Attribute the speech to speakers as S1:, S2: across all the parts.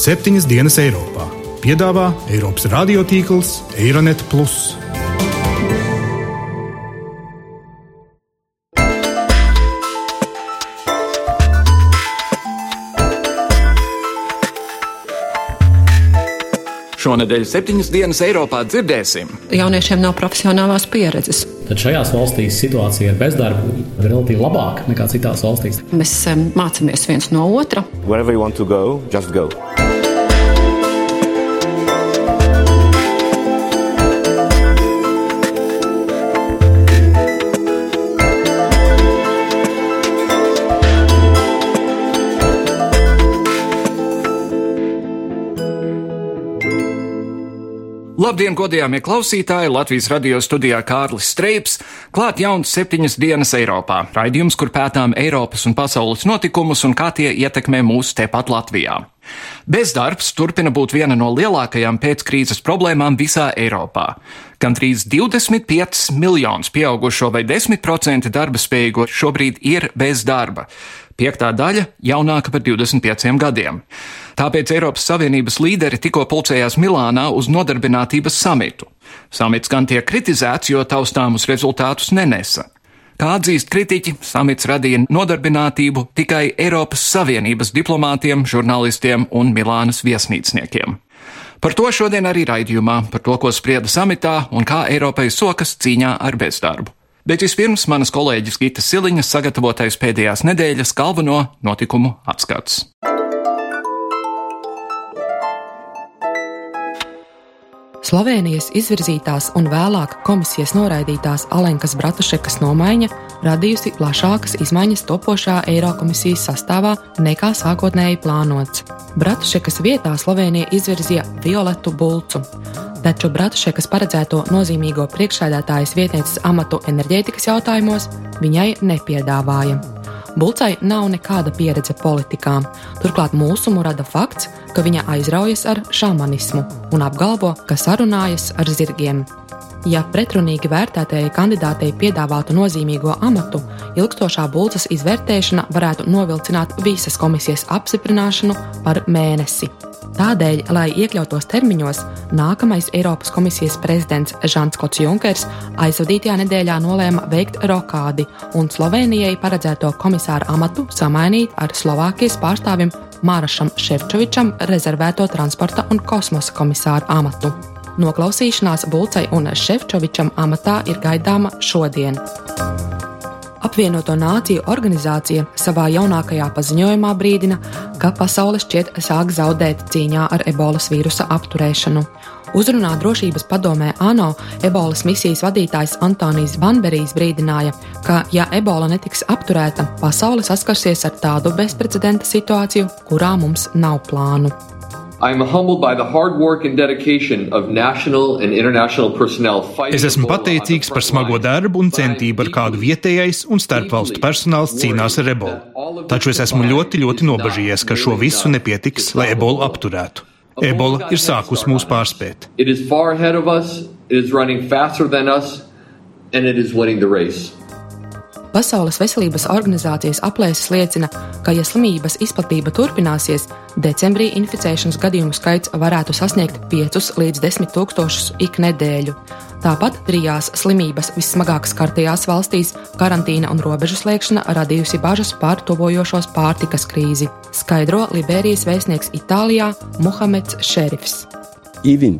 S1: septiņas dienas Eiropā. Piedāvā Eiropas radiotīkls Eironet.
S2: Šonadēļ septiņas dienas Eiropā dzirdēsim.
S3: Jauniešiem nav profesionālās pieredzes.
S4: Tad šajās valstīs situācija ar bezdarbu ir relatīvi labāka nekā citās valstīs.
S3: Mēs mācāmies viens no otra.
S5: Wherever you want to go, just go.
S2: Labdien, godījāmie klausītāji! Latvijas radio studijā Kārlis Streips. Klāt jauns septiņas dienas Eiropā. Raidījums, kur pētām Eiropas un pasaules notikumus un kā tie ietekmē mūs tepat Latvijā. Bezdarbs turpina būt viena no lielākajām pēckrīzes problēmām visā Eiropā. Gandrīz 25 miljonus pieaugušo vai 10% darba spējīgo šobrīd ir bez darba. Piektā daļa jaunāka par 25 gadiem. Tāpēc Eiropas Savienības līderi tikko pulcējās Milānā uz nodarbinātības samitu. Samits gan tiek kritizēts, jo taustāmus rezultātus nenesa. Kā atzīst kritiķi, samits radīja nodarbinātību tikai Eiropas Savienības diplomātiem, žurnālistiem un Milānas viesnīcniekiem. Par to šodien arī raidījumā, par to, ko sprieda samitā un kā Eiropai sokas cīņā ar bezdarbu. Bet vispirms manas kolēģis Gita Siliņas sagatavotais pēdējās nedēļas galveno notikumu apskats.
S3: Slovenijas izvirzītās un vēlāk komisijas noraidītās Alenkas Bratušekas nomaiņa radījusi plašākas izmaiņas topošā Eirokomisijas sastāvā nekā sākotnēji plānots. Bratušekas vietā Slovenija izvirzīja Violetu Bulcu. Taču Bratušekas paredzēto nozīmīgo priekšsēdētājas vietnieces amatu enerģētikas jautājumos viņai nepiedāvāja. Bulcai nav nekāda pieredze politikā. Turklāt mūsumu rada fakts, ka viņa aizraujas ar šāmanismu un apgalvo, ka sarunājas ar zirgiem. Ja pretrunīgi vērtētajai kandidātei piedāvātu nozīmīgo amatu, ilgstošā bulcas izvērtēšana varētu novilcināt visas komisijas apstiprināšanu par mēnesi. Tādēļ, lai iekļautos termiņos, nākamais Eiropas komisijas prezidents Žants Klots Junkers aizvadītajā nedēļā nolēma veikt rokādi un Slovenijai paredzēto komisāru amatu samainīt ar Slovākijas pārstāvim Mārašam Šefčovičam rezervēto transporta un kosmosa komisāru amatu. Noklausīšanās Bulcai un Šefčovičam amatā ir gaidāma šodien. Apvienoto Nāciju organizācija savā jaunākajā paziņojumā brīdina, ka pasaule šķiet sāk zaudēt cīņā ar ebolas vīrusa apturēšanu. Uzrunā drošības padomē ANO ebolas misijas vadītājs Antonijs Banberijs brīdināja, ka, ja ebola netiks apturēta, pasaule saskarsies ar tādu bezprecedenta situāciju, kurā mums nav plānu.
S1: Es esmu pateicīgs par smago darbu un centību, ar kādu vietējais un starpvalstu personāls cīnās ar ebolu. Taču es esmu ļoti, ļoti nobažījies, ka šo visu nepietiks, lai ebolu apturētu. Ebola ir sākusi mūs pārspēt.
S3: and it is winning the race. Pasaules veselības organizācijas aplēses liecina, ka, ja slimības izplatība turpināsies, decembrī inficēšanas gadījumu skaits varētu sasniegt 5 līdz 10 tūkstošus ik nedēļu. Tāpat trijās slimības vissmagāk skartajās valstīs karantīna un robežu slēgšana radījusi bažas par tuvojošos pārtikas krīzi, skaidro Liberijas vēstnieks Itālijā Muhameds Šerifs.
S6: Even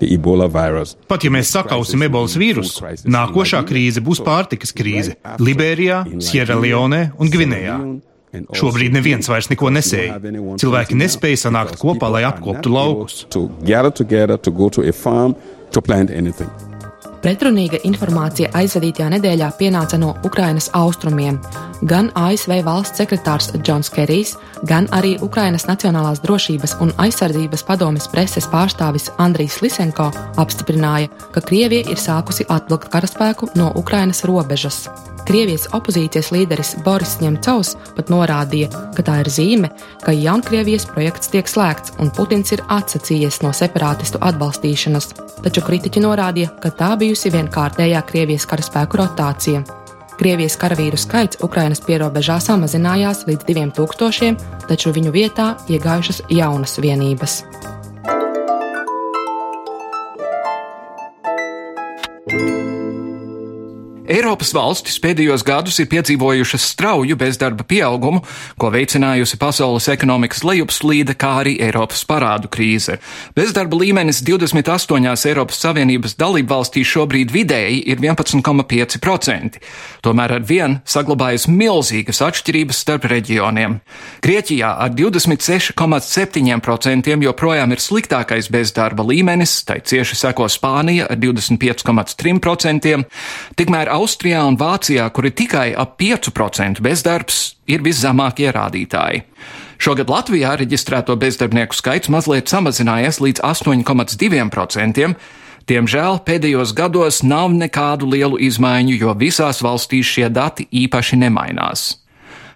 S6: when we defeat
S1: Pat ja mēs sakausim ebolas vīrusu, nākošā krīze būs pārtikas krīze Liberijā, Sieraleonē un Gvinējā. Šobrīd neviens vairs neko nesēja. Cilvēki nespēja sanākt kopā, lai apkoptu laukus.
S3: Pretrunīga informācija aizvadītajā nedēļā pienāca no Ukrainas austrumiem. Gan ASV valsts sekretārs Džons Kerijs, gan arī Ukrainas Nacionālās drošības un aizsardzības padomes preses pārstāvis Andrijs Lisenko apstiprināja, ka Krievija ir sākusi atvilkt karaspēku no Ukrainas robežas. Krievijas opozīcijas līderis Boris Ņemcovs pat norādīja, ka tā ir zīme, ka Jaunkrievijas projekts tiek slēgts un Putins ir atsacījies no separātistu atbalstīšanas, taču kritiķi norādīja, ka tā bijusi vienkārtējā Krievijas karaspēku rotācija. Krievijas karavīru skaits Ukrainas pierobežā samazinājās līdz 2000, taču viņu vietā iegājušas jaunas vienības.
S2: Eiropas valstis pēdējos gadus ir piedzīvojušas strauju bezdarba pieaugumu, ko veicinājusi pasaules ekonomikas lejupslīde, kā arī Eiropas parādu krīze. Bezdarba līmenis 28 Eiropas Savienības dalību valstīs šobrīd vidēji ir 11,5%. Tomēr ar vien saglabājas milzīgas atšķirības starp reģioniem. Grieķijā ar 26,7% joprojām ir sliktākais bezdarba līmenis, tai cieši seko Spānija ar 25,3%, tikmēr Austrijā un Vācijā, kur ir tikai ap 5% bezdarbs, ir viszemākie rādītāji. Šogad Latvijā reģistrēto bezdarbnieku skaits mazliet samazinājies līdz 8,2%. Diemžēl pēdējos gados nav nekādu lielu izmaiņu, jo visās valstīs šie dati īpaši nemainās.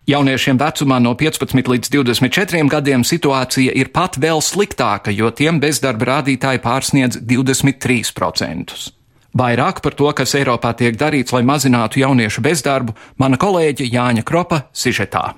S2: Jauniešiem vecumā no 15 līdz 24 gadiem situācija ir pat vēl sliktāka, jo tiem bezdarba rādītāji pārsniedz 23%. Vairāk par to, kas Eiropā tiek darīts, lai mazinātu jauniešu bezdarbu, mana kolēģe Jāņa Kropa sižetā.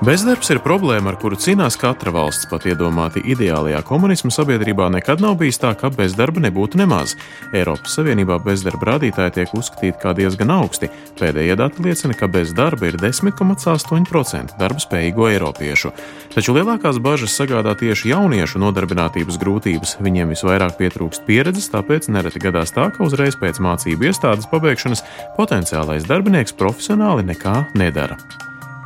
S7: Bezdarbs ir problēma, ar kuru cīnās katra valsts. Pat iedomāti ideālajā komunisma sabiedrībā nekad nav bijis tā, ka bezdarba nebūtu nemaz. Eiropas Savienībā bezdarba rādītāji tiek uzskatīti kā diezgan augsti. Pēdējie dati liecina, ka bez darba ir 10,8% darba spējīgo eiropiešu. Taču lielākās bažas sagādā tieši jauniešu nodarbinātības grūtības. Viņiem visvairāk pietrūkst pieredzes, tāpēc nereti gadās tā, ka uzreiz pēc mācību iestādes pabeigšanas potenciālais darbinieks profesionāli nekā nedara.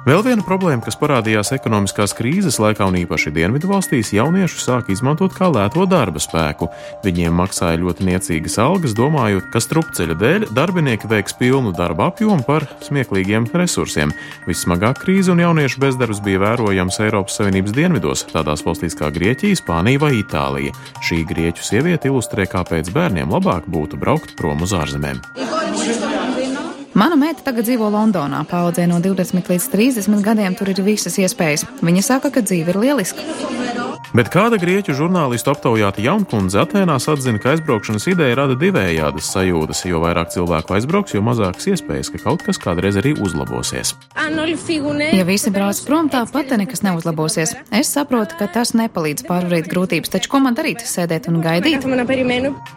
S7: Vēl viena problēma, kas parādījās ekonomiskās krīzes laikā un īpaši Dienvidu valstīs, jauniešu sāk izmantot kā lēto darba spēku. Viņiem maksāja ļoti niecīgas algas, domājot, ka strupceļa dēļ darbinieki veiks pilnu darba apjomu par smieklīgiem resursiem. Vissmagāk krīze un jauniešu bezdarbs bija vērojams Eiropas Savienības dienvidos, tādās valstīs kā Grieķija, Spānija vai Itālija. Šī grieķu sieviete ilustrē, kāpēc bērniem labāk būtu braukt prom uz ārzemēm.
S8: Mana meita tagad dzīvo Londonā. Paudzē no 20 līdz 30 gadiem tur ir visas iespējas. Viņa saka, ka dzīve ir lieliska.
S7: Bet kāda grieķu žurnālistu aptaujāta jaunkundze Atēnās atzina, ka aizbraukšanas ideja rada divējādas sajūtas. Jo vairāk cilvēku aizbrauks, jo mazākas iespējas, ka kaut kas kādreiz arī uzlabosies.
S8: Ja visi brauc prom, tāpat nekas neuzlabosies. Es saprotu, ka tas nepalīdz pārvarēt grūtības, taču ko man darīt? Sēdēt un gaidīt?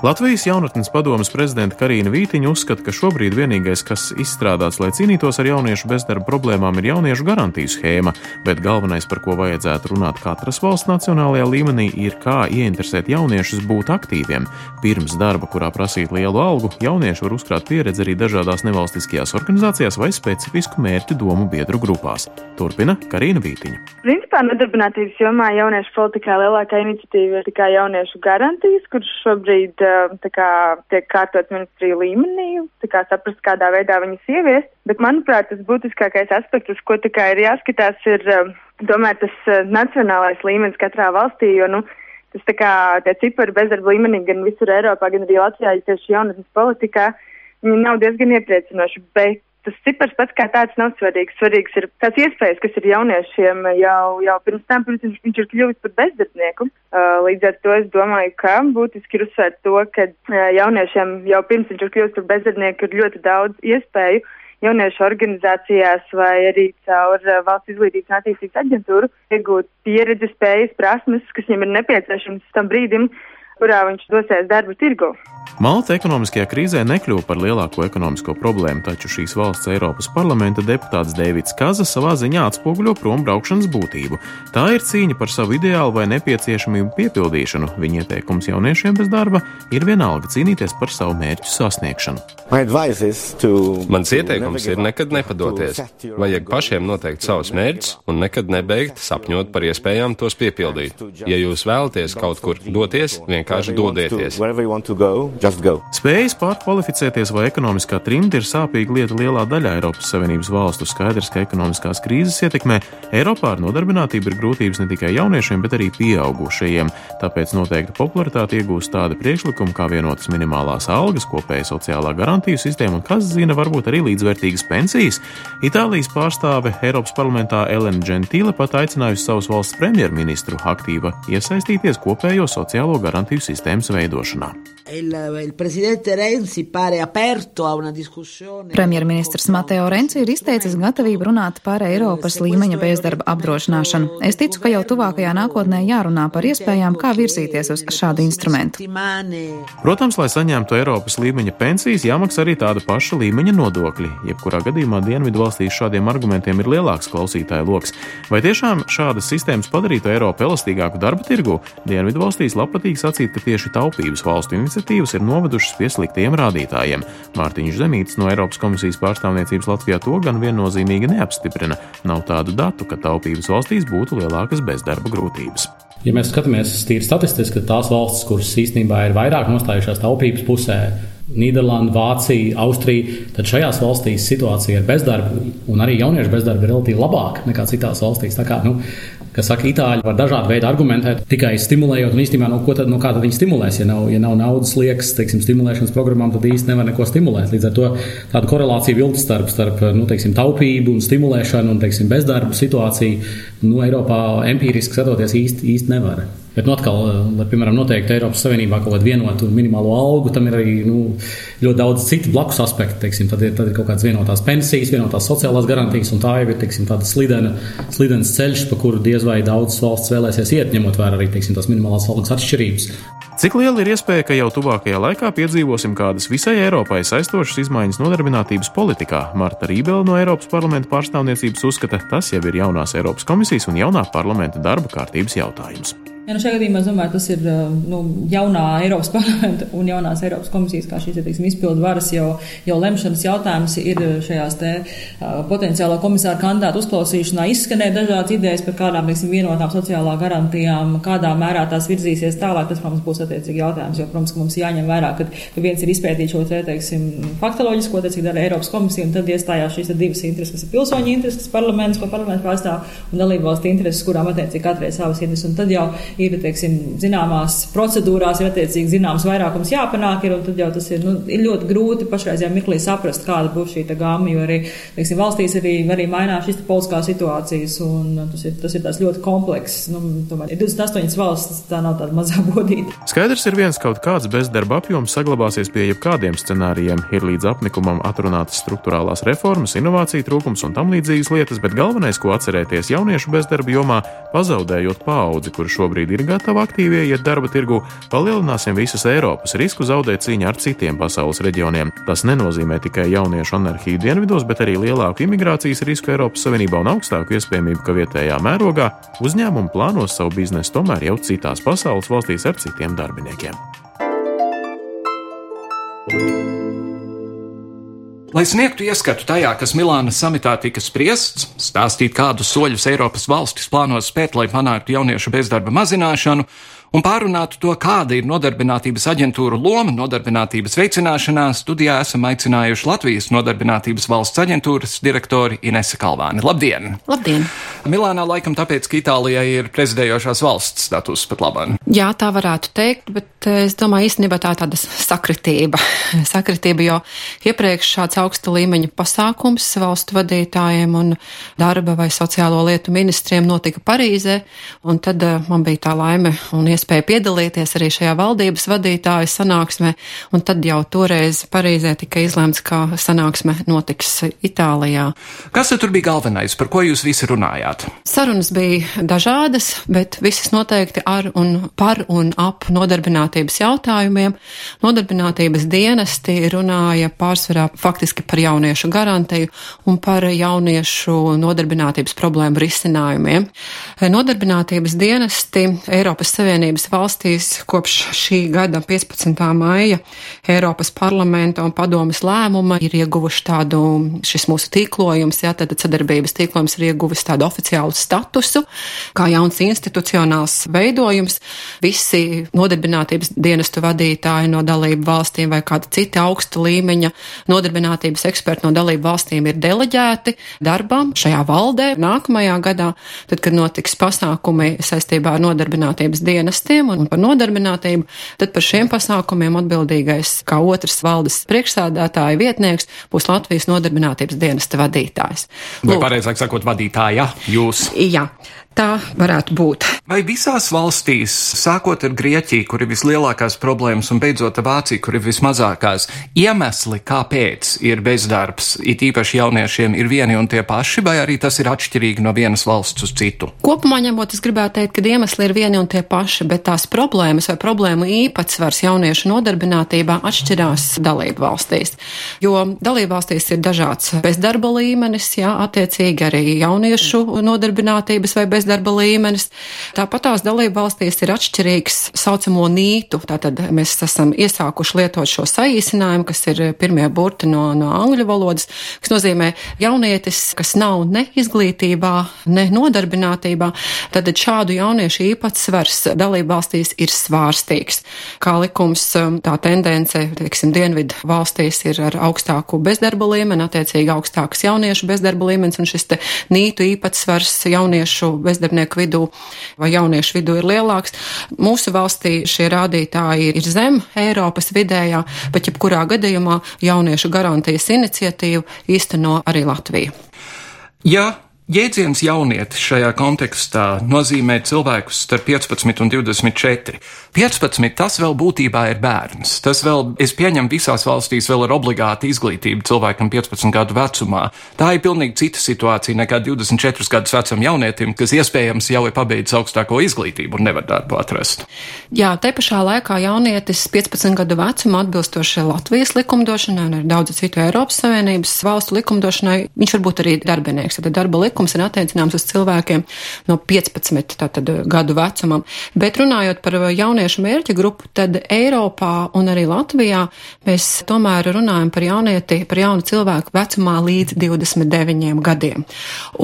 S7: Latvijas jaunatnes padomas prezidenta Karina Vītiņa uzskata, ka šobrīd vienīgais, kas izstrādāts, lai cīnītos ar jauniešu bezdarba problēmām, ir jauniešu garantiju schēma, bet galvenais, par ko vajadzētu runāt katras valsts nacionālajā nacionālajā līmenī ir kā ieinteresēt jauniešus būt aktīviem. Pirms darba, kurā prasīt lielu algu, jaunieši var uzkrāt pieredzi arī dažādās nevalstiskajās organizācijās vai specifisku mērķu domu biedru grupās. Turpina Karina Vītiņa.
S9: Principā nodarbinātības jomā jauniešu politikā lielākā iniciatīva ir tikai jauniešu garantijas, kurš šobrīd kā, tiek kārtots ministriju līmenī, kā saprast, kādā veidā viņas ieviest. Bet, manuprāt, tas būtiskākais aspekts, uz ko ir jāskatās, ir tomēr tas uh, nacionālais līmenis katrā valstī, jo, nu, tas tā kā tie cipari bezdarba līmenī gan visur Eiropā, gan arī Latvijā, ja tieši jaunatnes politikā, viņi nav diezgan iepriecinoši, bet tas cipars pats kā tāds nav svarīgs. Svarīgs ir tās iespējas, kas ir jauniešiem jau, jau pirms tam, pirms viņš, viņš ir kļuvis par bezdarbnieku. Līdz ar to es domāju, ka būtiski ir uzsvērt to, ka jauniešiem jau pirms viņš ir kļuvis par bezdarbnieku ir ļoti daudz iespēju jauniešu organizācijās vai arī caur uh, valsts izglītības un attīstības aģentūru iegūt pieredzi, spējas, prasmes, kas viņam ir nepieciešams tam brīdim, kurā viņš dosies darba tirgu.
S7: Malta ekonomiskajā krīzē nekļuva par lielāko ekonomisko problēmu, taču šīs valsts Eiropas parlamenta deputāts Dēvids Kaza savā ziņā atspoguļo prombraukšanas būtību. Tā ir cīņa par savu ideālu vai nepieciešamību piepildīšanu. Viņa ieteikums jauniešiem bez darba ir vienalga cīnīties par savu mērķu sasniegšanu.
S10: Mans ieteikums ir nekad nepadoties. Vajag pašiem noteikt savus mērķus un nekad nebeigt sapņot par iespējām tos piepildīt. Ja jūs vēlaties kaut kur doties, vienkārši dodieties.
S7: Spējas pārkvalificēties vai ekonomiskā trimta ir sāpīga lieta lielā daļā Eiropas Savienības valstu. Skaidrs, ka ekonomiskās krīzes ietekmē Eiropā ar nodarbinātību ir grūtības ne tikai jauniešiem, bet arī pieaugušajiem. Tāpēc noteikti popularitāti iegūst tādi priekšlikumi kā vienotas minimālās algas, kopēja sociālā garantiju sistēma un, kas zina, varbūt arī līdzvērtīgas pensijas. Itālijas pārstāve Eiropas parlamentā Elena Gentīle pat aicinājusi savas valsts premjerministru aktīva iesaistīties kopējo sociālo garantiju pensiju sistēmas veidošanā.
S8: Premjerministrs Mateo Renci ir izteicis gatavību runāt par Eiropas līmeņa bezdarba apdrošināšanu. Es ticu, ka jau tuvākajā nākotnē jārunā par iespējām, kā virzīties uz šādu instrumentu.
S7: Protams, lai saņemtu Eiropas līmeņa pensijas, jāmaksā arī tāda paša līmeņa nodokļi. Jebkurā gadījumā Dienvidu valstīs šādiem argumentiem ir lielāks klausītāju lokus. Vai tiešām šādas sistēmas padarītu Eiropu elastīgāku darba tirgu? Dienvidu valstīs labprātīgi sacīt, ka tieši taupības valstu iniciatīva iniciatīvas ir novedušas pie sliktiem rādītājiem. Mārtiņš Zemītis no Eiropas komisijas pārstāvniecības Latvijā to gan viennozīmīgi neapstiprina. Nav tādu datu, ka taupības valstīs būtu lielākas bezdarba grūtības.
S4: Ja mēs skatāmies tīri statistiski, tad tās valstis, kuras īstenībā ir vairāk nostājušās taupības pusē, Nīderlanda, Vācija, Austrija, tad šajās valstīs situācija ar bezdarbu un arī jauniešu bezdarbu ir relatīvi labāka nekā citās valstīs. Tā kā, nu, kas saka, itāļi var dažādi veidi argumentēt, tikai stimulējot, un īstenībā, no, tad, no kā tad viņi stimulēs, ja nav, ja nav naudas liekas, teiksim, stimulēšanas programmām, tad īsti nevar neko stimulēt. Līdz ar to tāda korelācija vilkt starp, starp nu, teiksim, taupību un stimulēšanu un teiksim, bezdarbu situāciju nu, Eiropā empīriski skatoties īsti, īsti nevar. Bet, nu, atkal, lai, piemēram, noteikti Eiropas Savienībā kaut kādu vienotu minimālo algu, tam ir arī nu, ļoti daudz citu blakus aspektu. Teiksim, tad, ir, tad ir kaut kādas vienotās pensijas, vienotās sociālās garantijas, un tā jau ir teiksim, tāda slidena, slidens ceļš, pa kuru diez vai daudzas valsts vēlēsies iet, ņemot vērā arī teiksim, tās minimālās algas atšķirības.
S7: Cik liela ir iespēja, ka jau tuvākajā laikā piedzīvosim kādas visai Eiropai saistošas izmaiņas nodarbinātības politikā? Marta Rībela no Eiropas parlamenta pārstāvniecības uzskata, tas jau ir jaunās Eiropas komisijas un jaunā parlamenta darba kārtības jautājums.
S11: Ja, nu šajā gadījumā es domāju, tas ir nu, jaunā Eiropas parlamenta un jaunās Eiropas komisijas, kā šīs teiksim, izpildu varas jau, jau lemšanas jautājums ir šajās te uh, potenciālā komisāra kandidātu uzklausīšanā izskanēja dažādas idejas par kādām, teiksim, vienotām sociālā garantijām, kādā mērā tās virzīsies tālāk. Tas, protams, būs attiecīgi jautājums, jo, protams, mums jāņem vērā, ka, ka viens ir izpētīt šo te, teiksim, faktoloģisko, teicīgi, dara Eiropas komisija, un tad iestājās šīs divas intereses, kas ir pilsoņu intereses, parlaments, ko parlaments pārstāv, un dalību valstu intereses, kurām attiecīgi katrai savas intereses. Ir, teiksim, zināmās procedūrās, ir attiecīgi zināms vairākums jāpanāk, ir, un tad jau tas ir, nu, ir ļoti grūti pašreizajā mirklī saprast, kāda būs šī gama, jo arī, teiksim, valstīs arī, arī mainās šīs politiskās situācijas, un tas ir, tas ir tās ļoti komplekss. Nu, tomēr ir 28 valstis, tā nav tāda mazā bodīta.
S7: Skaidrs ir viens kaut kāds bezdarba apjoms saglabāsies pie jebkādiem scenārijiem. Ir līdz apnikumam atrunātas struktūrālās reformas, inovāciju trūkums un tam līdzīgas lietas, bet galvenais, ko atcerēties jauniešu bezdarba jomā, pazaudējot paudzi, kur šobrīd šobrīd ir gatava aktīvi iet darba tirgu, palielināsim visas Eiropas risku zaudēt cīņu ar citiem pasaules reģioniem. Tas nenozīmē tikai jauniešu anarhiju dienvidos, bet arī lielāku imigrācijas risku Eiropas Savienībā un augstāku iespējamību, ka vietējā mērogā uzņēmumi plānos savu biznesu tomēr jau citās pasaules valstīs ar citiem darbiniekiem.
S2: Lai sniegtu ieskatu tajā, kas Milānas samitā tika spriests, stāstīt, kādus soļus Eiropas valstis plānos spērt, lai panāktu jauniešu bezdarba mazināšanu, un pārunātu to, kāda ir nodarbinātības aģentūra loma nodarbinātības veicināšanā, studijā esam aicinājuši Latvijas nodarbinātības valsts aģentūras direktori Inese Kalvāni. Labdien!
S12: Labdien!
S11: Milānā laikam tāpēc, ka Itālijai ir prezidējošās valsts status pat labāk.
S12: Jā, tā varētu teikt, bet eh, es domāju, īstenībā tā ir tāda sakritība. sakritība, jo iepriekš šāds augsta līmeņa pasākums valstu vadītājiem un darba vai sociālo lietu ministriem notika Parīzē, un tad eh, man bija tā laime un iespēja piedalīties arī šajā valdības vadītāju sanāksmē, un tad jau toreiz Parīzē tika izlēmts, ka sanāksme notiks Itālijā.
S2: Kas tur bija galvenais, par ko jūs visi runājāt?
S12: Sarunas bija dažādas, bet visas noteikti ar un par un ap nodarbinātības jautājumiem. Nodarbinātības dienesti runāja pārsvarā faktiski par jauniešu garantiju un par jauniešu nodarbinātības problēmu risinājumiem. Nodarbinātības dienesti Eiropas Savienības Savienības valstīs kopš šī gada 15. maija Eiropas parlamenta un padomas lēmuma ir ieguvuši tādu, šis mūsu tīklojums, jā, tad sadarbības tīklojums ir ieguvis tādu oficiālu statusu, kā jauns institucionāls veidojums. Visi nodarbinātības dienestu vadītāji no dalību valstīm vai kāda cita augsta līmeņa nodarbinātības eksperti no dalību valstīm ir deleģēti darbam šajā valdē nākamajā gadā, tad, kad notiks pasākumi saistībā ar nodarbinātības dienestu dienestiem un par nodarbinātību, tad par šiem pasākumiem atbildīgais kā otrs valdes priekšsādātāja vietnieks būs Latvijas nodarbinātības dienesta vadītājs.
S2: Vai pareizāk sakot, vadītāja jūs?
S12: Jā. Tā varētu būt.
S2: Vai visās valstīs, sākot ar Grieķiju, kur ir vislielākās problēmas, un beidzot ar Vāciju, kur ir vismazākās, iemesli, kāpēc ir bezdarbs, it īpaši jauniešiem, ir vieni un tie paši, vai arī tas ir atšķirīgi no vienas valsts uz citu?
S12: Kopumā ņemot, es gribētu teikt, ka iemesli ir vieni un tie paši, bet tās problēmas vai problēmu īpatsvars jauniešu nodarbinātībā atšķirās dalību valstīs. Jo dalību valstīs ir dažāds bezdarba līmenis, jā, attiecīgi arī jauniešu nodarbinātības vai bezdarba līmenis. Tāpat tās dalību valstīs ir atšķirīgs saucamo nītu. Tātad mēs esam iesākuši lietot šo saīsinājumu, kas ir pirmie burti no, no angļu valodas, kas nozīmē jaunietis, kas nav ne izglītībā, ne nodarbinātībā. Tad šādu jauniešu īpatsvars dalību valstīs ir svārstīgs. Kā likums, tā tendence, teiksim, dienvidu valstīs ir ar augstāku bezdarba līmeni, attiecīgi augstāks jauniešu bezdarba līmenis, un šis nītu īpatsvars jauniešu bezdarbnieku vidū vai jauniešu vidū ir lielāks. Mūsu valstī šie rādītāji ir zem Eiropas vidējā, bet jebkurā gadījumā jauniešu garantijas iniciatīvu īsteno arī Latvija.
S2: Ja Jēdziens jaunietis šajā kontekstā nozīmē cilvēkus starp 15 un 24. 15 tas vēl būtībā ir bērns. Tas vēl, es pieņemu, visās valstīs vēl ir obligāta izglītība cilvēkam 15 gadu vecumā. Tā ir pilnīgi cita situācija nekā 24 gadus vecam jaunietim, kas iespējams jau ir pabeidzis augstāko izglītību un nevar darbu atrast.
S12: Jā, te pašā laikā jaunietis 15 gadu vecumā atbilstoši Latvijas likumdošanai un arī daudzu citu Eiropas Savienības valstu likumdošanai, viņš var būt arī darbinieks. Tad darba likums likums ir attiecināms uz cilvēkiem no 15 tātad, gadu vecumam. Bet runājot par jauniešu mērķa grupu, tad Eiropā un arī Latvijā mēs tomēr runājam par jaunieti, par jaunu cilvēku vecumā līdz 29 gadiem.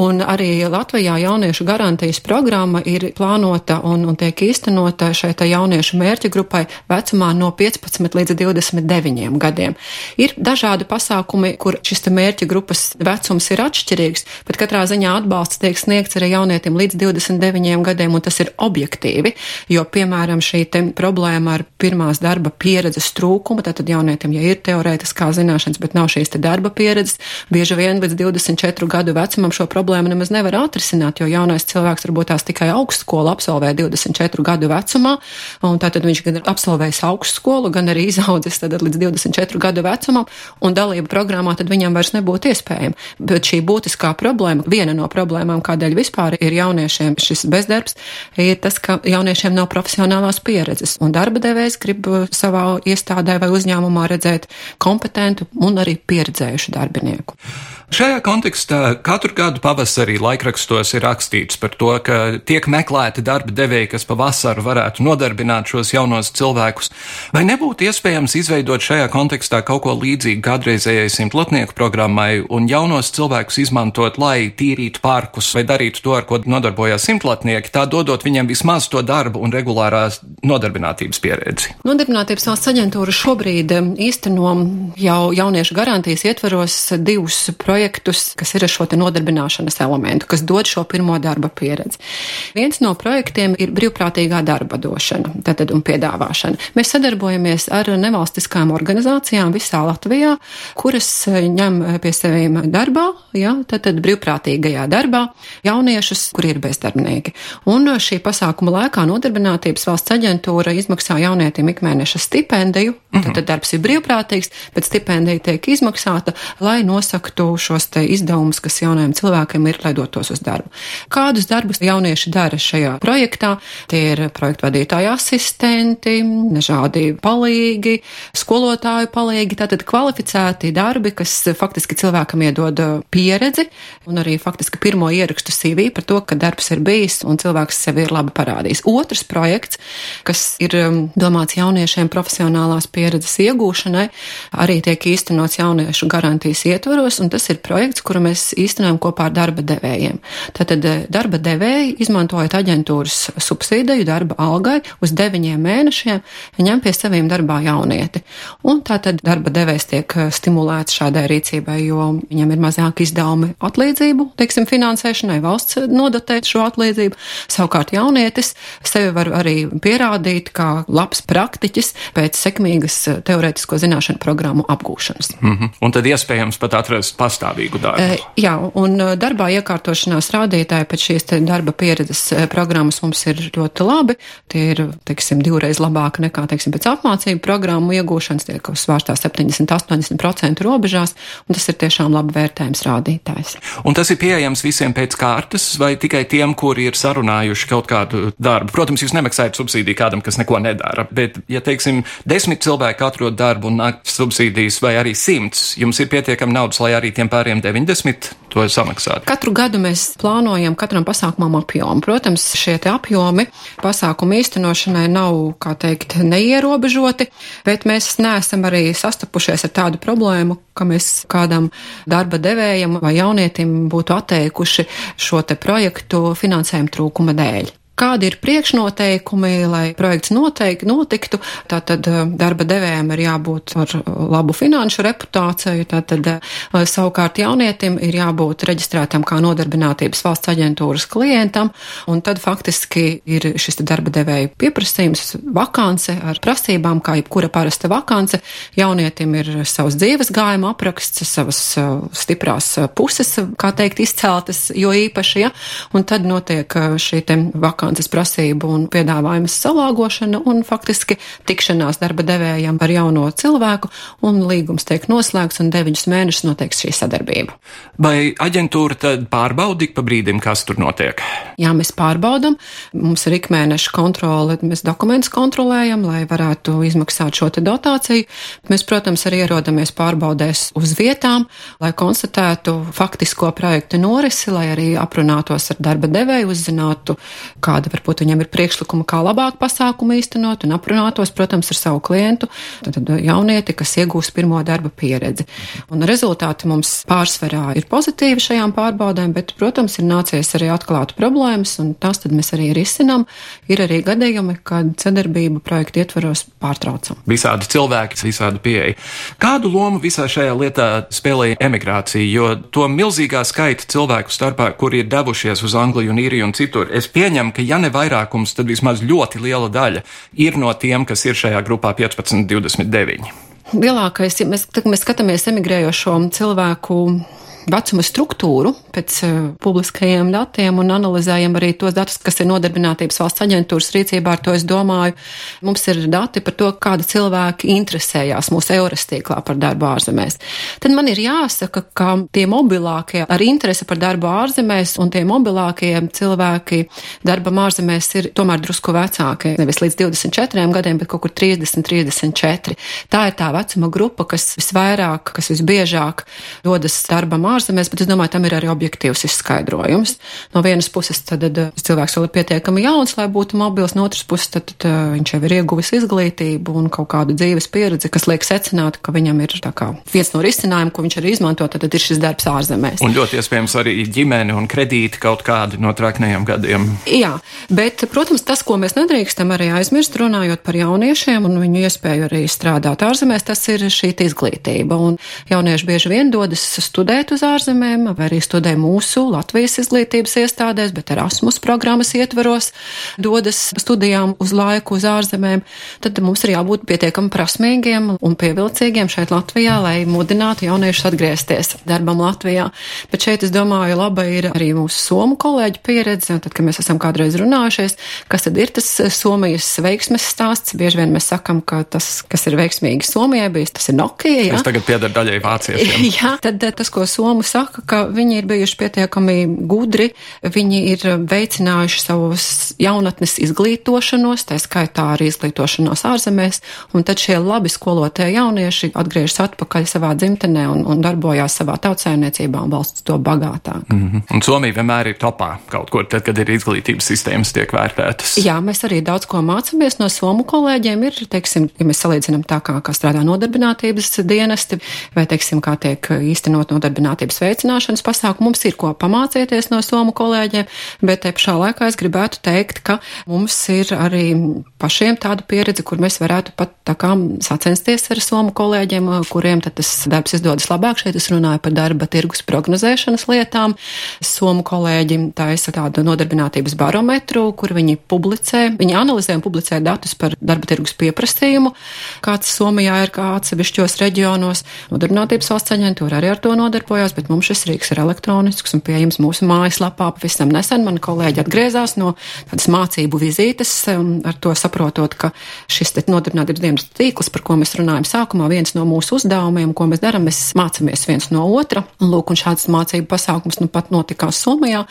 S12: Un arī Latvijā jauniešu garantijas programma ir plānota un, un tiek īstenota šai jauniešu mērķa grupai vecumā no 15 līdz 29 gadiem. Ir dažādi pasākumi, kur šis mērķa grupas vecums ir atšķirīgs, bet katrā ziņā ziņā atbalsts tiek sniegts arī jaunietim līdz 29 gadiem, un tas ir objektīvi, jo, piemēram, šī problēma ar pirmās darba pieredzes trūkumu, tātad jaunietim, ja ir teorētiskā zināšanas, bet nav šīs darba pieredzes, bieži vien līdz 24 gadu vecumam šo problēmu nemaz nevar atrisināt, jo jaunais cilvēks varbūt tās tikai augstskolu absolvē 24 gadu vecumā, un tātad viņš gan ir absolvējis augstskolu, gan arī izaudzis tad līdz 24 gadu vecumam, un dalība programmā tad viņam vairs nebūtu iespējama. Bet šī būtiskā problēma, viena viena no problēmām, kādēļ vispār ir jauniešiem šis bezdarbs, ir tas, ka jauniešiem nav profesionālās pieredzes, un darba devējs grib savā iestādē vai uzņēmumā redzēt kompetentu un arī pieredzējušu darbinieku.
S2: Šajā kontekstā katru gadu pavasarī laikrakstos ir rakstīts par to, ka tiek meklēti darba devēji, kas pavasaru varētu nodarbināt šos jaunos cilvēkus. Vai nebūtu iespējams izveidot šajā kontekstā kaut ko līdzīgu kādreizējai simtlatnieku programmai un jaunos cilvēkus izmantot, lai tīrītu parkus vai darītu to, ar ko nodarbojās simtlatnieki, tā dodot viņiem vismaz to darbu un regulārās nodarbinātības pieredzi?
S12: Nodarbinātības valsts aģentūra šobrīd īsteno jau jauniešu garantijas ietveros divus projektus projektus, kas ir ar šo nodarbināšanas elementu, kas dod šo pirmo darba pieredzi. Viens no projektiem ir brīvprātīgā darba došana tātad, un piedāvāšana. Mēs sadarbojamies ar nevalstiskām organizācijām visā Latvijā, kuras eh, ņem eh, pie sevīm darbā, ja, tātad brīvprātīgajā darbā jauniešus, kuri ir bezdarbnieki. Un eh, šī pasākuma laikā nodarbinātības valsts aģentūra izmaksā jaunietim ikmēneša stipendiju, mm -hmm. tad darbs ir brīvprātīgs, bet stipendija tiek izmaksāta, lai nosaktu šos izdevumus, kas jaunajiem cilvēkiem ir, lai dotos uz darbu. Kādus darbus jaunieši dara šajā projektā? Tie ir projektu vadītāji asistenti, dažādi palīgi, skolotāju palīgi, tātad kvalificēti darbi, kas faktiski cilvēkam iedod pieredzi un arī faktiski pirmo ierakstu CV par to, ka darbs ir bijis un cilvēks sevi ir labi parādījis. Otrs projekts, kas ir um, domāts jauniešiem profesionālās pieredzes iegūšanai, arī tiek īstenots jauniešu garantijas ietvaros, un tas ir ir projekts, kuru mēs īstenojam kopā ar darba devējiem. Tātad eh, darba devēji, izmantojot aģentūras subsīdiju darba algai uz deviņiem mēnešiem, ņem pie saviem darbā jaunieti. Un tātad darba devējs tiek eh, stimulēts šādai rīcībai, jo viņam ir mazāk izdevumi atlīdzību, teiksim, finansēšanai, valsts nodotē šo atlīdzību. Savukārt jaunietis sevi var arī pierādīt kā labs praktiķis pēc sekmīgas šīs teorētisko zināšanu programmu apgūšanas.
S2: Mm -hmm. Un tad iespējams pat atrast pastāvīgu darbu. E,
S12: jā, un darbā iekārtošanās rādītāji pēc šīs darba pieredzes programmas mums ir ļoti labi. Tie ir, teiksim, divreiz labāki nekā, teiksim, pēc apmācību programmu iegūšanas, tiek svārstā 70-80% robežās, un tas ir tiešām labi vērtējums rādītājs.
S2: Un tas ir pieejams visiem pēc kārtas vai tikai tiem, kuri ir sarunājuši kaut kādu darbu? Protams, jūs nemaksājat subsīdiju kādam, kas neko nedara, bet, ja, teiksim, desmit cilvēki atrod darbu un nāk subsīdijas vai arī simts, jums ir pietiekami naudas, lai arī tiem pāriem 90 to samaksātu?
S12: Katru gadu mēs plānojam katram pasākumam apjomu. Protams, šie apjomi pasākumu īstenošanai nav, kā teikt, neierobežoti, bet mēs neesam arī sastapušies ar tādu problēmu, ka mēs kādam darba devējam vai jaunietim būtu atteikuši šo te projektu finansējuma trūkuma dēļ. Kādi ir priekšnoteikumi, lai projekts noteikti notiktu? Tātad eh, darba devējiem ir jābūt ar labu finanšu reputāciju, tātad eh, savukārt jaunietim ir jābūt reģistrētam kā nodarbinātības valsts aģentūras klientam, un tad faktiski ir šis darba devēja pieprasījums, vakance ar prasībām, kā jebkura parasta vakance. Jaunietim ir savs dzīves gājuma apraksts, savas eh, stiprās puses, kā teikt, izceltas, jo īpaši, ja, un tad notiek šī te vakance vakances prasību un piedāvājumu salāgošana un faktiski tikšanās darba devējiem ar jauno cilvēku, un līgums tiek noslēgts, un deviņus mēnešus notiek šī sadarbība.
S2: Vai aģentūra tad pārbaudīja pa brīdim, kas tur notiek?
S12: Jā, mēs pārbaudam. Mums ir ikmēneša kontrole, mēs dokumentus kontrolējam, lai varētu izmaksāt šo dotāciju. Mēs, protams, arī ierodamies pārbaudēs uz vietām, lai konstatētu faktisko projektu norisi, lai arī aprunātos ar darba devēju, uzzinātu, kā kāda varbūt viņam ir priekšlikuma, kā labāk pasākumu īstenot un aprunātos, protams, ar savu klientu, tad jaunieti, kas iegūst pirmo darba pieredzi. Un rezultāti mums pārsvarā ir pozitīvi šajām pārbaudēm, bet, protams, ir nācies arī atklāt problēmas, un tās tad mēs arī risinām. Ir arī gadījumi, kad sadarbību projektu ietvaros pārtraucam.
S2: Visādi cilvēki, visādi pieeja. Kādu lomu visā šajā lietā spēlēja emigrācija, jo to milzīgā skaita cilvēku starpā, kuri ir devušies uz Angliju un Īriju un citur, es pieņemu, ka ja ne vairākums, tad vismaz ļoti liela daļa ir no tiem, kas ir šajā grupā 15, 29.
S12: Lielākais, ja mēs, mēs skatāmies emigrējošo cilvēku vecuma struktūru pēc uh, publiskajiem datiem un analizējam arī tos datus, kas ir nodarbinātības valsts aģentūras rīcībā. Ar to es domāju, mums ir dati par to, kādi cilvēki interesējās mūsu eures tīklā par darbu ārzemēs. Tad man ir jāsaka, ka tie mobilākie ar interesi par darbu ārzemēs un tie mobilākie cilvēki darbam ārzemēs ir tomēr drusku vecāki. Nevis līdz 24 gadiem, bet kaut kur 30, 34. Tā ir tā vecuma grupa, kas visvairāk, kas visbiežāk dodas darbam ārzemēs, bet es domāju, tam ir arī objektīvs izskaidrojums. No vienas puses, tad, tad cilvēks vēl ir pietiekami jauns, lai būtu mobils, no otras puses, tad, tad viņš jau ir ieguvis izglītību un kaut kādu dzīves pieredzi, kas liek secināt, ka viņam ir kā, viens no risinājumiem, ko viņš arī izmanto, tad, tad ir šis darbs ārzemēs.
S2: Un ļoti iespējams arī ģimene un kredīti kaut kādi no traknējiem gadiem.
S12: Jā, bet, protams, tas, ko mēs nedrīkstam arī aizmirst, runājot par jauniešiem un viņu iespēju arī strādāt ārzemēs, tas ir šī izglītība. Un jaunieši bieži vien dodas studēt uz uz ārzemēm, vai arī studē mūsu Latvijas izglītības iestādēs, bet Erasmus programmas ietveros dodas studijām uz laiku uz ārzemēm, tad mums ir jābūt pietiekami prasmīgiem un pievilcīgiem šeit Latvijā, lai mudinātu jauniešus atgriezties darbam Latvijā. Bet šeit, es domāju, laba ir arī mūsu somu kolēģu pieredze, un tad, kad mēs esam kādreiz runājušies, kas tad ir tas Somijas veiksmes stāsts, bieži vien mēs sakam, ka tas, kas ir veiksmīgi Somijai bijis, tas ir Nokia.
S2: Jā? Tas tagad pieder daļai vāciešiem.
S12: jā, tad tas, ko Somija Somu saka, ka viņi ir bijuši pietiekami gudri, viņi ir veicinājuši savus jaunatnes izglītošanos, tā skaitā arī izglītošanos ārzemēs, un tad šie labi skolotie jaunieši atgriežas atpakaļ savā dzimtenē un, un darbojās savā tautsēmniecībā un valsts to bagātāk.
S2: Mm -hmm. Un Somija vienmēr ir topā kaut kur, tad, kad ir izglītības sistēmas tiek vērtētas.
S12: Jā, mēs arī daudz ko mācāmies no somu kolēģiem. Ir, teiksim, ja mēs salīdzinām tā, kā, kā strādā nodarbinātības dienesti vai, teiksim, kā tiek īstenot nodarbinātības nodarbinātības veicināšanas pasākumu. Mums ir ko pamācīties no somu kolēģiem, bet te pašā laikā es gribētu teikt, ka mums ir arī pašiem tāda pieredze, kur mēs varētu pat tā kā sacensties ar somu kolēģiem, kuriem tad tas darbs izdodas labāk. Šeit es runāju par darba tirgus prognozēšanas lietām. Somu kolēģi taisa tādu nodarbinātības barometru, kur viņi publicē, viņi analizē un publicē datus par darba tirgus pieprasījumu, kāds Somijā ir kā atsevišķos reģionos. Nodarbinātības valsts aģentūra arī ar to nodarbojās, bet mums šis rīks ir elektronisks un pieejams mūsu mājaslapā. Pavisam nesen mani kolēģi atgriezās no tādas mācību vizītes, ar to saprotot, ka šis nodarbinātības dienas tīkls, par ko mēs runājam sākumā, viens no mūsu uzdevumiem, ko mēs darām, mēs mācāmies viens no otra. Lūk, un šāds mācību pasākums nu pat notikās Somijā,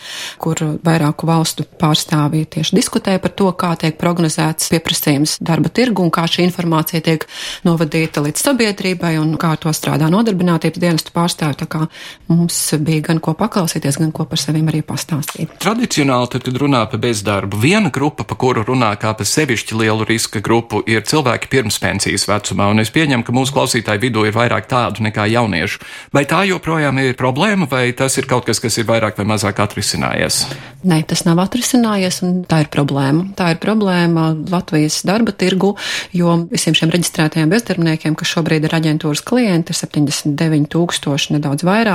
S12: kur vairāku valstu pārstāvji tieši diskutēja par to, kā tiek prognozēts pieprasījums darba tirgu un kā šī informācija tiek novadīta līdz sabiedrībai un kā to strādā nodarbinātības dienestu pārstāvji. Tā kā mums bija gan ko paklausīties, gan ko par sevi arī pastāstīt.
S2: Tradicionāli, tad, kad runā par bezdarbu, viena grupa, pa kuru runā kā par sevišķi lielu riska grupu, ir cilvēki pirms pensijas vecumā, un es pieņemu, ka mūsu klausītāju vidū ir vairāk tādu nekā jauniešu. Vai tā joprojām ir problēma, vai tas ir kaut kas, kas ir vairāk vai mazāk atrisinājies?
S12: Nē, tas nav atrisinājies, un tā ir problēma. Tā ir problēma Latvijas darba tirgu, jo visiem šiem reģistrētajiem bezdarbniekiem, kas šobrīd ir aģentūras klienti, ir 79 tūkstoši, nedaudz vairāk,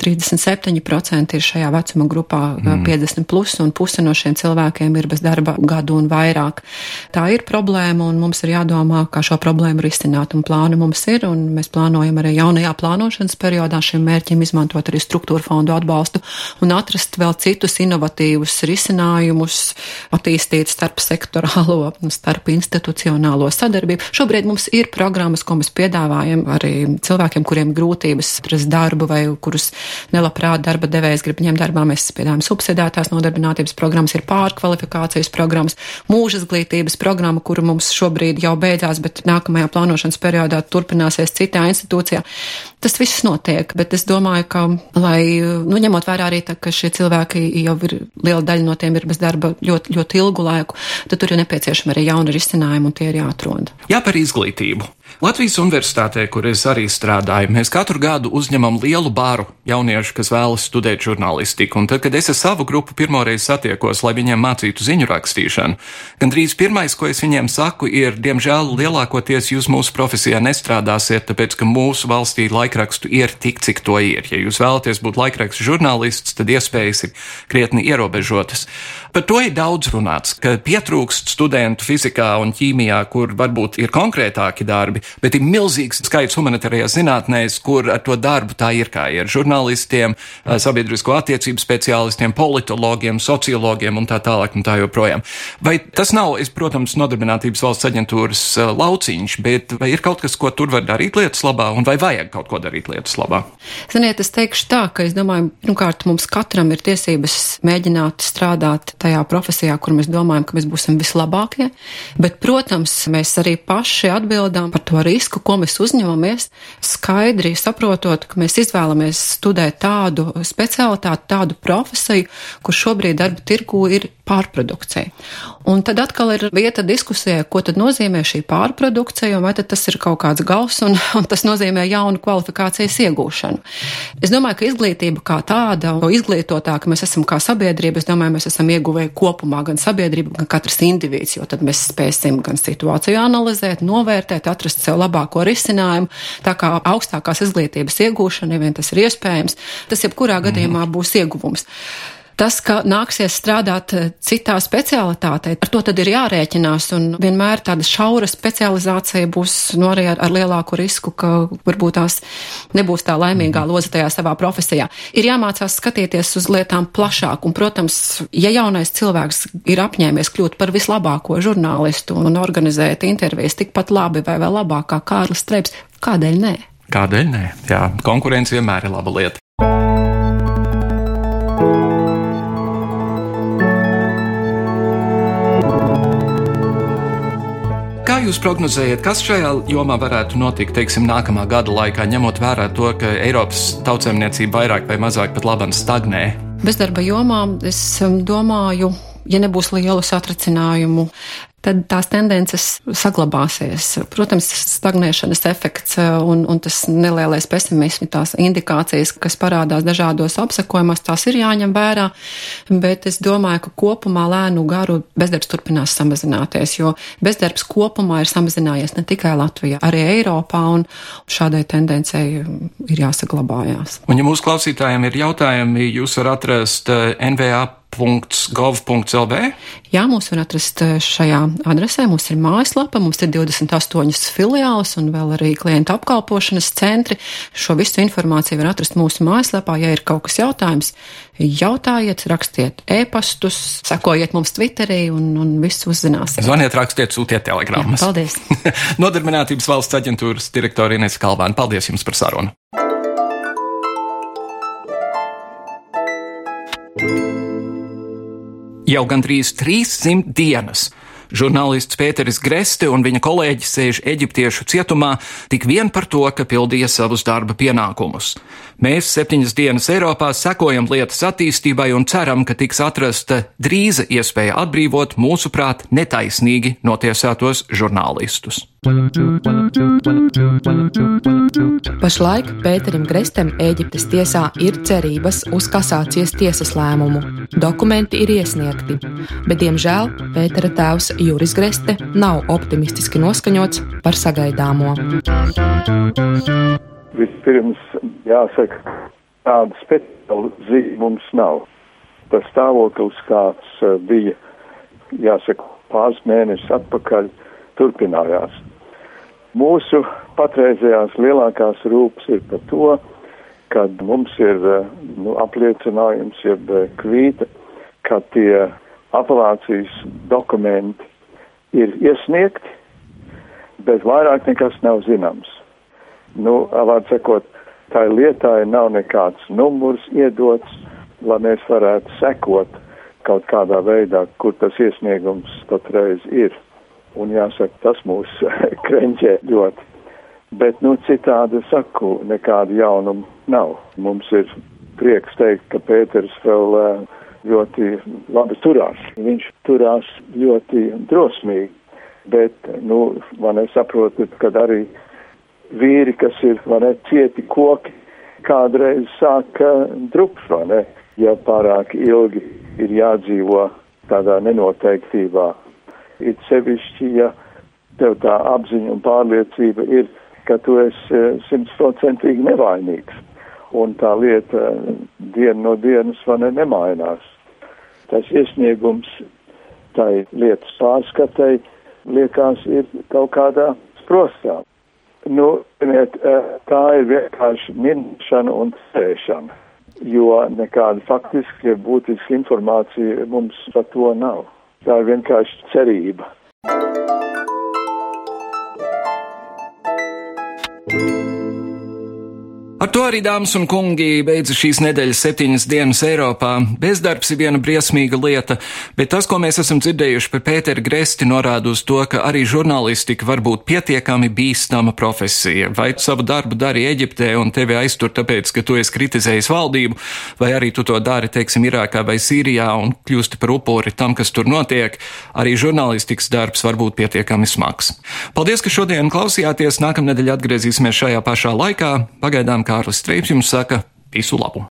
S12: 37% ir šajā vecuma grupā mm. 50 plus, un puse no šiem cilvēkiem ir bez darba gadu un vairāk. Tā ir problēma, un mums ir jādomā, kā šo problēmu risināt, un plāni mums ir, un mēs plānojam arī jaunajā plānošanas periodā šim mērķim izmantot arī struktūra fondu atbalstu un atrast vēl citus inovatīvus risinājumus, attīstīt starp sektorālo, starp institucionālo sadarbību. Šobrīd mums ir programmas, ko mēs piedāvājam arī cilvēkiem, kuriem grūtības atrast darbu vai kurus nelabprāt darba devējs grib ņemt darbā. Mēs piedāvājam subsidētās nodarbinātības programmas, ir pārkvalifikācijas programmas, mūža izglītības programma, kuru mums šobrīd jau beidzās, bet nākamajā plānošanas periodā turpināsies citā institūcijā. Tas viss notiek, bet es domāju, ka, lai, nu, ņemot vērā arī tā, ka šie cilvēki jau ir, liela daļa no tiem ir bez darba ļoti, ļoti ilgu laiku, tad tur ir nepieciešama arī jauna risinājuma un tie ir jāatrod.
S2: Jā, par izglītību. Latvijas universitātē, kur es arī strādāju, mēs katru gadu uzņemam lielu bāru jauniešu, kas vēlas studēt žurnālistiku. Un tad, kad es ar savu grupu pirmoreiz satiekos, lai viņiem mācītu ziņu rakstīšanu, gandrīz pirmais, ko es viņiem saku, ir, diemžēl, lielākoties jūs mūsu profesijā nestrādāsiet, tāpēc, ka mūsu valstī laikrakstu ir tik, cik to ir. Ja jūs vēlaties būt laikrakstu žurnālists, tad iespējas ir krietni ierobežotas. Par to ir daudz runāts, ka pietrūkst studentu fizikā un ķīmijā, kur varbūt ir konkrētāki darbi, bet ir milzīgs skaits humanitārajās zinātnēs, kur ar to darbu tā ir kā ir žurnālistiem, sabiedrisko attiecību speciālistiem, politologiem, sociologiem un tā tālāk un tā joprojām. Vai tas nav, es, protams, nodarbinātības valsts aģentūras lauciņš, bet vai ir kaut kas, ko tur var darīt lietas labā, un vai vajag kaut ko darīt lietas labā?
S12: Ziniet, es teikšu tā, ka es domāju, pirmkārt, mums katram ir tiesības mēģināt strādāt tajā profesijā, kur mēs domājam, ka mēs būsim vislabākie. Bet, protams, mēs arī paši atbildām par to risku, ko mēs uzņemamies, skaidri saprotot, ka mēs izvēlamies studēt tādu specialitāti, tādu profesiju, kur šobrīd darba tirgu ir pārprodukcija. Un tad atkal ir vieta diskusijai, ko tad nozīmē šī pārprodukcija, un vai tas ir kaut kāds gals, un, un tas nozīmē jaunu kvalifikācijas iegūšanu. Es domāju, ka izglītība kā tāda, jo izglītotāka mēs esam kā sabiedrība, es domāju, mēs esam ieguvēji kopumā, gan sabiedrība, gan katrs indivīds, jo tad mēs spēsim gan situāciju analizēt, novērtēt, atrast sev labāko risinājumu. Tā kā augstākās izglītības iegūšana, ja vien tas ir iespējams, tas jebkurā gadījumā būs ieguvums. Tas, ka nāksies strādāt eh, citā specialitātē, ar to tad ir jārēķinās, un vienmēr tāda šaura specializācija būs nu, arī ar, ar lielāku risku, ka varbūt tās nebūs tā laimīgā mhm. loza tajā savā profesijā. Ir jāmācās skatīties uz lietām plašāk, un, protams, ja jaunais cilvēks ir apņēmies kļūt par vislabāko žurnālistu un organizēt intervijas tikpat labi vai vēl labāk kā Kārlis Streips, kādēļ nē?
S2: Kādēļ nē? Jā, konkurence vienmēr ir laba lieta. Jūs prognozējat, kas šajā jomā varētu notikt, teiksim, nākamā gada laikā, ņemot vērā to, ka Eiropas tautsēmniecība vairāk vai mazāk pat labam stagnē?
S12: Bezdarba jomā es um, domāju, ja nebūs lielu satricinājumu, tad tās tendences saglabāsies. Protams, stagnēšanas efekts uh, un, un tas nelielais pesimisms, tās indikācijas, kas parādās dažādos apsakojumos, tās ir jāņem vērā, bet es domāju, ka kopumā lēnu garu bezdarbs turpinās samazināties, jo bezdarbs kopumā ir samazinājies ne tikai Latvijā, arī Eiropā, un šādai tendencei ir jāsaglabājās.
S2: Un ja mūsu klausītājiem ir jautājumi, jūs varat atrast uh, NVA www.gov.lv.
S12: Jā, mūs var atrast eh, šajā adresē. Mums ir mājaslapa, mums ir 28 filiālis un vēl arī klientu apkalpošanas centri. Šo visu informāciju var atrast mūsu mājaslapā. Ja ir kaut kas jautājums, jautājiet, rakstiet e-pastus, sekojiet mums Twitterī un, un visu uzzināsiet.
S2: Zvaniet, rakstiet, sūtiet telegrammas.
S12: Jā, paldies!
S2: Nodarbinātības valsts aģentūras direktori Ines Kalvēna, paldies jums par sarunu! Jau gandrīz 300 dienas. Žurnālists Pēteris Greste un viņa kolēģi sēž Eģiptiešu cietumā tik vien par to, ka pildīja savus darba pienākumus. Mēs septiņas dienas Eiropā sekojam lietas attīstībai un ceram, ka tiks atrasta drīza iespēja atbrīvot mūsuprāt netaisnīgi notiesātos žurnālistus.
S3: Pašlaik Pēterim Grestem Ēģiptes tiesā ir cerības uz kasācijas tiesas lēmumu. Dokumenti ir iesniegti, bet, diemžēl, Pētera tēvs Juris Greste nav optimistiski noskaņots par sagaidāmo.
S13: Vispirms jāsaka, tāda speciāla zīme mums nav. Tas stāvoklis, kāds eh, bija, jāsaka, pāris mēnešus atpakaļ, turpinājās. Mūsu patreizējās lielākās rūpes ir par to, kad mums ir eh, nu, apliecinājums, jeb eh, kvīta, ka tie apelācijas dokumenti ir iesniegti, bet vairāk nekas nav zināms. Nu, vārds sakot, tā lietai nav nekāds numurs iedots, lai mēs varētu sekot kaut kādā veidā, kur tas iesniegums patreiz ir. Un jāsaka, tas mūs krenķē ļoti. Bet, nu, citādi saku, nekādu jaunumu nav. Mums ir prieks teikt, ka Pēters vēl ļoti labi turās. Viņš turās ļoti drosmīgi. Bet, nu, man nesaprotu, kad arī vīri, kas ir, ne, cieti koki, kādreiz sāka drups, vai ne, ja pārāk ilgi ir jādzīvo tādā nenoteiktībā it sevišķi, ja tev tā apziņa un pārliecība ir, ka tu esi eh, simtprocentīgi nevainīgs. Un tā lieta eh, dienu no dienas vai ne nemainās. Tas iesniegums tai lietas pārskatai liekas ir kaut kādā sprostā. Nu, eh, tā ir vienkārši minēšana un sēšana, jo nekāda faktiski būtiska informācija mums par to nav. Tā ir vienkārši cerība.
S2: Ar to arī, dāmas un kungi, beidzas šīs nedēļas septiņas dienas Eiropā. Bezdarbs ir viena briesmīga lieta, bet tas, ko mēs esam dzirdējuši par Pēteru Gresti, norāda uz to, ka arī žurnālistika var būt pietiekami bīstama profesija. Vai savu darbu dari Eģiptē un tevi aiztur tāpēc, ka tu esi kritizējis valdību, vai arī tu to dari, teiksim, Irākā vai Sīrijā un kļūsti par upuri tam, kas tur notiek, arī žurnālistikas darbs var būt pietiekami smags. Paldies, ka šodien klausījāties. Nākamnedēļ atgriezīsimies šajā pašā laikā. Pagaidām Kārlis Streips jums saka visu labu!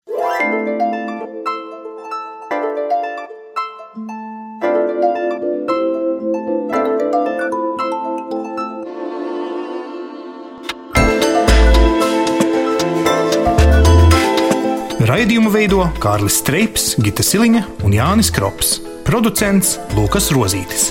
S1: Raidījumu veido Kārlis Streips, Gita Siliņa un Jānis Krops. Producents Lukas Rozītis.